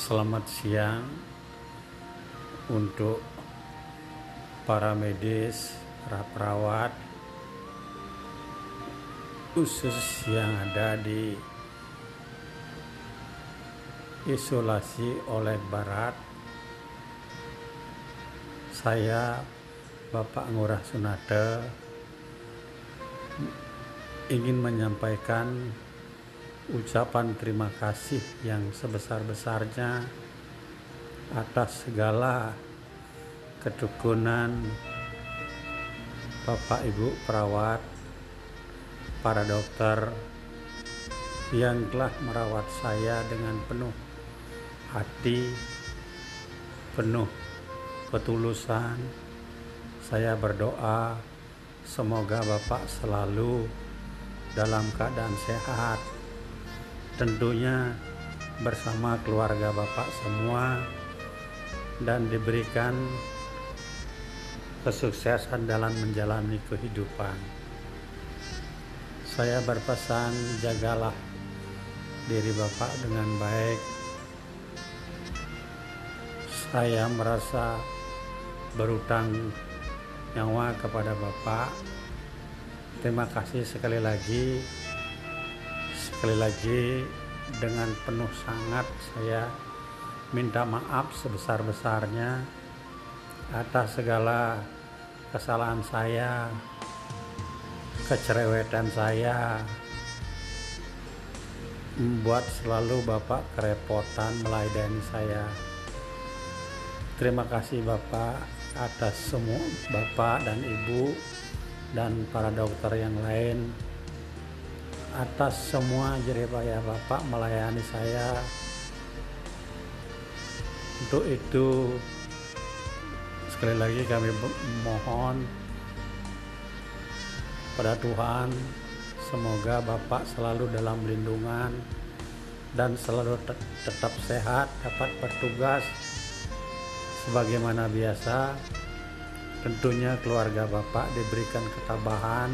Selamat siang untuk para medis, para perawat, khusus yang ada di isolasi oleh Barat. Saya Bapak Ngurah Sunada ingin menyampaikan ucapan terima kasih yang sebesar-besarnya atas segala kedukunan Bapak Ibu perawat, para dokter yang telah merawat saya dengan penuh hati, penuh ketulusan. Saya berdoa semoga Bapak selalu dalam keadaan sehat tentunya bersama keluarga Bapak semua dan diberikan kesuksesan dalam menjalani kehidupan. Saya berpesan jagalah diri Bapak dengan baik. Saya merasa berutang nyawa kepada Bapak. Terima kasih sekali lagi Sekali lagi dengan penuh sangat saya minta maaf sebesar-besarnya atas segala kesalahan saya, kecerewetan saya, membuat selalu Bapak kerepotan melayani saya. Terima kasih Bapak atas semua Bapak dan Ibu dan para dokter yang lain atas semua jeripaya Bapak melayani saya untuk itu. Sekali lagi kami mohon pada Tuhan semoga Bapak selalu dalam lindungan dan selalu tetap sehat dapat bertugas sebagaimana biasa. Tentunya keluarga Bapak diberikan ketabahan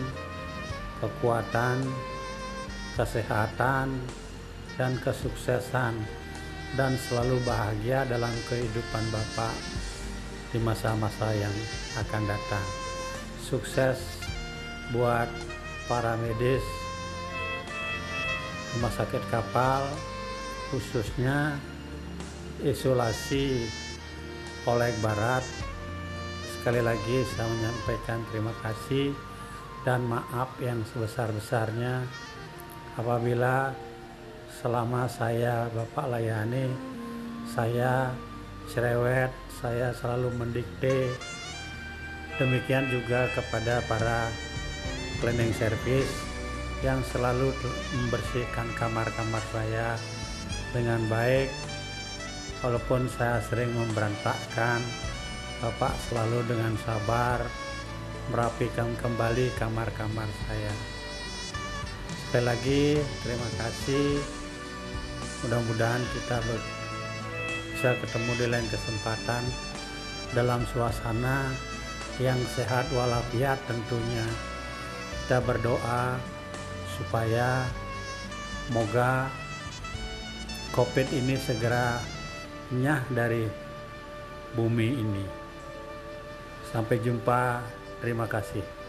kekuatan kesehatan, dan kesuksesan dan selalu bahagia dalam kehidupan Bapak di masa-masa yang akan datang. Sukses buat para medis rumah sakit kapal khususnya isolasi oleh Barat. Sekali lagi saya menyampaikan terima kasih dan maaf yang sebesar-besarnya apabila selama saya Bapak layani saya cerewet saya selalu mendikte demikian juga kepada para cleaning service yang selalu membersihkan kamar-kamar saya dengan baik. Walaupun saya sering memberantakkan Bapak selalu dengan sabar merapikan kembali kamar-kamar saya sekali lagi terima kasih. Mudah-mudahan kita bisa ketemu di lain kesempatan dalam suasana yang sehat walafiat tentunya. Kita berdoa supaya moga covid ini segera nyah dari bumi ini. Sampai jumpa terima kasih